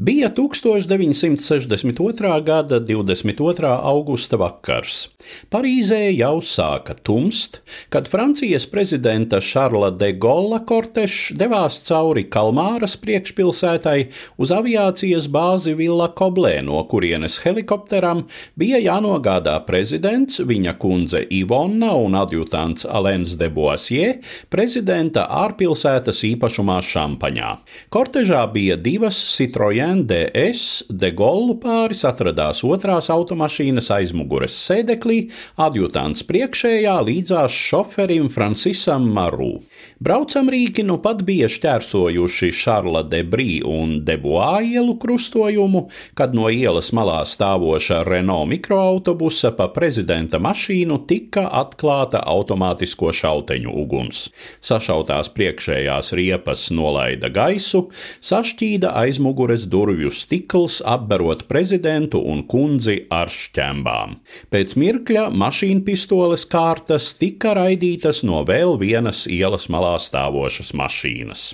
Bija 1962. gada 22. augusta vakars. Parīzē jau sāka tumst, kad Francijas prezidenta Šarla de Golla kortešs devās cauri Kalmāras priekšpilsētai uz aviācijas bāzi Villa Koblē, no kurienes helikopteram bija jānogādā prezidents, viņa kundze Ivonna un adjutants Alens de Boissier prezidenta ārpilsētas īpašumā Šampaņā. Kortežā bija divas Citroën DS, de Gollu pāris atradās otrās automašīnas aizmugures sēdeklī, adjutants priekšējā līdzās šoferim Francisam Maru. Braucamrīki nu pat bija šķērsojuši Šarla Debrī un Deboā ielu krustojumu, kad no ielas malā stāvoša Renault mikroautobusa pa prezidenta mašīnu tika atklāta automātisko šauteņu uguns. Sašautās priekšējās riepas nolaida gaisu, sašķīda aizmugures durvju stikls, apberot prezidentu un kundzi ar šķembām. Pēc mirkļa mašīna pistoles kārtas tika raidītas no vēl vienas ielas malā stāvošas mašīnas.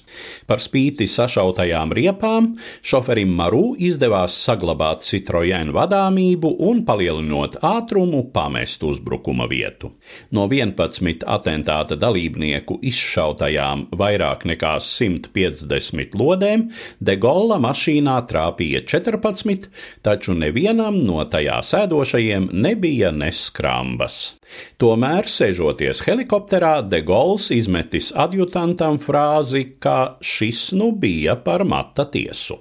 Par spīti sašautajām riepām, šoferim Maru izdevās saglabāt Citroen vadāmību un, palielinot ātrumu, pamest uzbrukuma vietu. No 11 atentāta dalībnieku izšautajām vairāk nekā 150 lodēm, De Golla mašīnā trāpīja 14, taču nevienam no tajā sēdošajiem nebija neskrambas. Tomēr, sēžoties helikopterā, De Gauls izmetis adjutantam frāzi, ka šis nu bija par mata tiesu.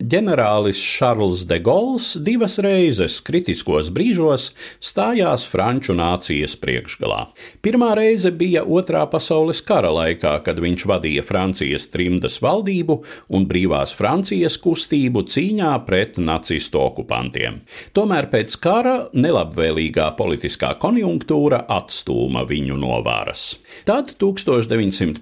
Ģenerālis Šarls de Gauls divas reizes kritiskos brīžos stājās Franču nācijas priekšgalā. Pirmā reize bija Otrā pasaules kara laikā, kad viņš vadīja Francijas trimdas valdību un brīvās Francijas kustību cīņā pret nacistu okupantiem. Tomēr pēc kara nelabvēlīgā politiskā konjunktūra atstūma viņu no varas. Tad 1958.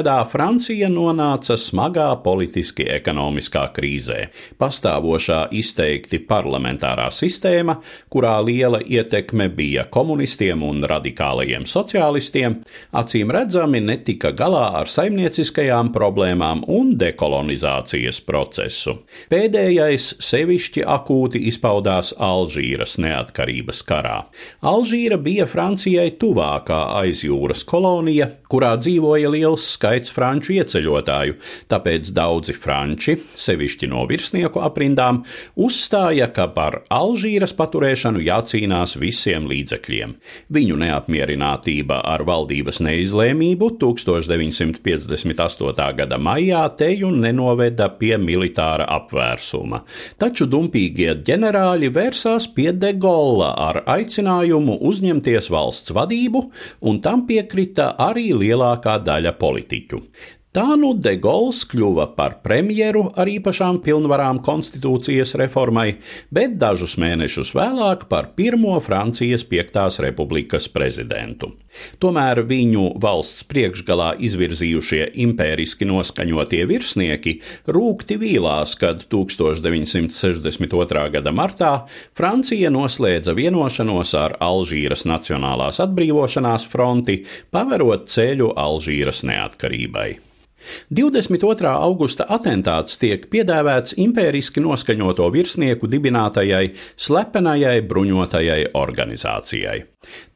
gadā Francija nonāca smagā politiski ekonomiskā ekonomiskā krīzē. Pastāvošā izteikti parlamentārā sistēma, kurā liela ietekme bija komunistiem un radikālajiem sociālistiem, acīm redzami netika galā ar saimnieciskajām problēmām un dekolonizācijas procesu. Pēdējais sevišķi akūti izpaudās Alžīras neatkarības karā. Alžīra bija Francijai tuvākā aizjūras kolonija, kurā dzīvoja liels skaits franču ieceļotāju, tāpēc daudzi franči, sevišķi no virsnieku aprindām, uzstāja, ka par Alžīras paturēšanu jācīnās visiem līdzekļiem. Viņu neapmierinātība ar valdības neizlēmību 1958. gada maijā teju nenoveda pie militāra apvērsuma, taču dumpīgie ģenerāļi vērsās pie De Gaulla ar aicinājumu uzņemties valsts vadību, un tam piekrita arī lielākā daļa politiķu. Tā nu De Gauls kļuva par premjeru ar īpašām pilnvarām konstitūcijas reformai, bet dažus mēnešus vēlāk par pirmo Francijas Piektās republikas prezidentu. Tomēr viņu valsts priekšgalā izvirzījušie impēriski noskaņotie virsnieki rūkti vīlās, kad 1962. gada martā Francija noslēdza vienošanos ar Alžīras Nacionālās atbrīvošanās fronti, paverot ceļu Alžīras neatkarībai. 22. augusta atentāts tiek piedēvēts impēriski noskaņoto virsnieku dibinātajai slepenajai bruņotajai organizācijai.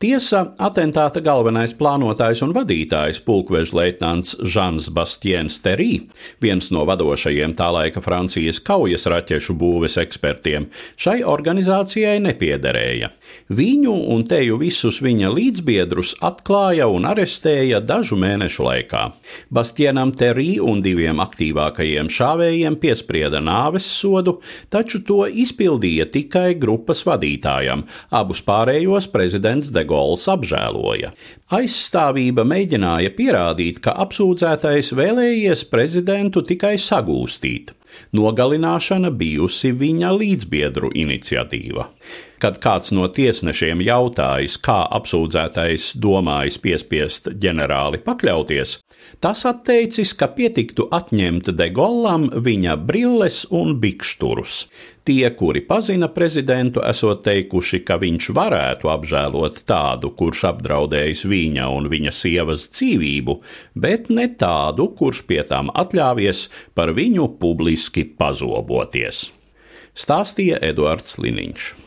Tiesa, atentāta galvenais plānotājs un vadītājs pulkveža leitnants Žans Bastiens Terī, viens no vadošajiem tā laika Francijas kaujas raķešu būves ekspertiem, šai organizācijai nepiederēja. Viņu un teju visus viņa līdzbiedrus atklāja un arestēja dažu mēnešu laikā. Bastienam Terī un diviem aktīvākajiem šāvējiem piesprieda nāves sodu, taču to izpildīja tikai grupas vadītājam, abus pārējos prezidents De Gauls apžēloja. Aizstāvība mēģināja pierādīt, ka apsūdzētais vēlējies prezidentu tikai sagūstīt. Nogalināšana bijusi viņa līdzbiedru iniciatīva. Kad kāds no tiesnešiem jautājis, kā apsūdzētais domājis piespiest ģenerāli pakļauties, tas atteicis, ka pietiktu atņemt Degollam viņa brilles un bikšturus. Tie, kuri pazina prezidentu, esot teikuši, ka viņš varētu apžēlot tādu, kurš apdraudējis viņa un viņa sievas dzīvību, bet ne tādu, kurš pie tām atļāvies par viņu publiski pazoboties. Stāstīja Eduards Liniņš.